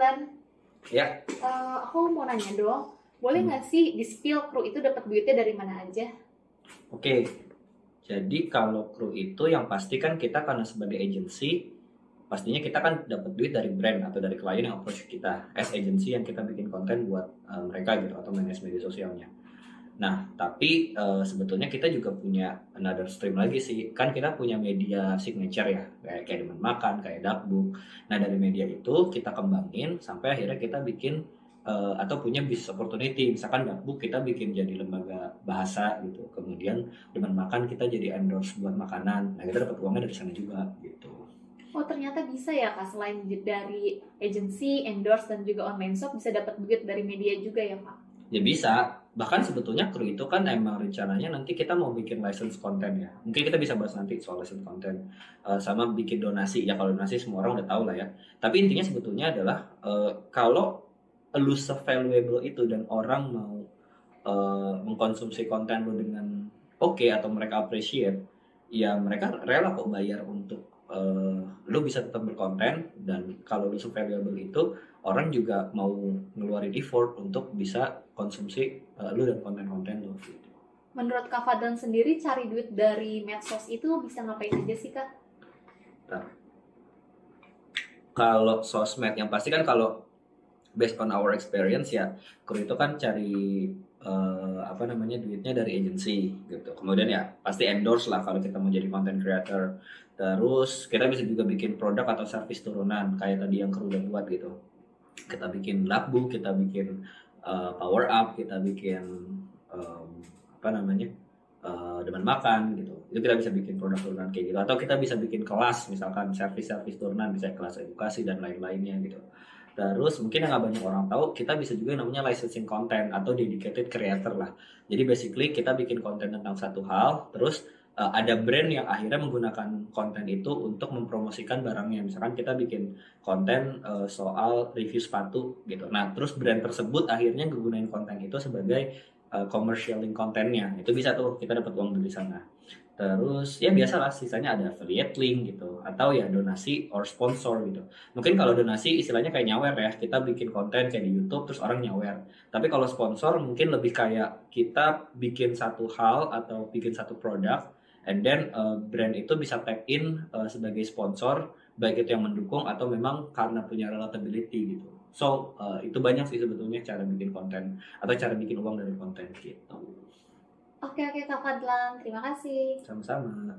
Fadlan. Ya. Uh, aku mau nanya dong, boleh Hmm. nggak sih di spill kru itu dapat duitnya dari mana aja? Oke, jadi kalau kru itu yang pasti kan kita karena sebagai agency, pastinya kita kan dapat duit dari brand atau dari klien yang approach kita as agency yang kita bikin konten buat uh, mereka gitu atau manage media sosialnya. Nah, tapi uh, sebetulnya kita juga punya another stream lagi sih. Kan kita punya media signature ya, kayak kayak Demen Makan, kayak Darkbook. Nah, dari media itu kita kembangin sampai akhirnya kita bikin uh, atau punya business opportunity. Misalkan Darkbook kita bikin jadi lembaga bahasa gitu. Kemudian Demen Makan kita jadi endorse buat makanan. Nah, kita dapat uangnya dari sana juga gitu. Oh ternyata bisa ya kak, selain dari agency, endorse dan juga online shop bisa dapat duit dari media juga ya kak? Ya bisa. Bahkan sebetulnya kru itu kan emang rencananya nanti kita mau bikin license konten ya. Mungkin kita bisa bahas nanti soal license konten. Uh, sama bikin donasi. Ya kalau donasi semua orang udah tahu lah ya. Tapi intinya sebetulnya adalah uh, kalau lu se-valuable itu dan orang mau uh, mengkonsumsi konten lu dengan oke okay, atau mereka appreciate, ya mereka rela kok bayar untuk uh, lu bisa tetap berkonten dan kalau lu se-valuable itu orang juga mau ngeluarin effort untuk bisa konsumsi uh, lu dan konten-konten lu gitu. Menurut Kak Fadlan sendiri cari duit dari medsos itu bisa ngapain aja sih Kak? Nah, kalau sosmed yang pasti kan kalau based on our experience ya kru itu kan cari uh, apa namanya duitnya dari agency gitu. Kemudian ya pasti endorse lah kalau kita mau jadi content creator. Terus kita bisa juga bikin produk atau service turunan kayak tadi yang kru udah buat gitu. Kita bikin labbook, kita bikin uh, power up, kita bikin um, apa namanya uh, dengan makan gitu itu kita bisa bikin produk turunan kayak gitu atau kita bisa bikin kelas misalkan service service turunan bisa kelas edukasi dan lain-lainnya gitu terus mungkin yang nggak banyak orang tahu kita bisa juga namanya licensing content atau dedicated creator lah. Jadi basically kita bikin konten tentang satu hal terus uh, ada brand yang akhirnya menggunakan konten itu untuk mempromosikan barangnya. Misalkan kita bikin konten uh, soal review sepatu gitu. Nah terus brand tersebut akhirnya menggunakan konten itu sebagai uh, commercialing kontennya itu bisa tuh kita dapat uang dari sana. Terus ya biasalah sisanya ada affiliate link gitu atau ya donasi or sponsor gitu mungkin kalau donasi istilahnya kayak nyawer ya kita bikin konten kayak di YouTube terus orang nyawer tapi kalau sponsor mungkin lebih kayak kita bikin satu hal atau bikin satu produk and then uh, brand itu bisa tag in uh, sebagai sponsor baik itu yang mendukung atau memang karena punya relatability gitu So uh, itu banyak sih sebetulnya cara bikin konten atau cara bikin uang dari konten gitu. Oke oke Kak Fadlan, terima kasih. Sama-sama.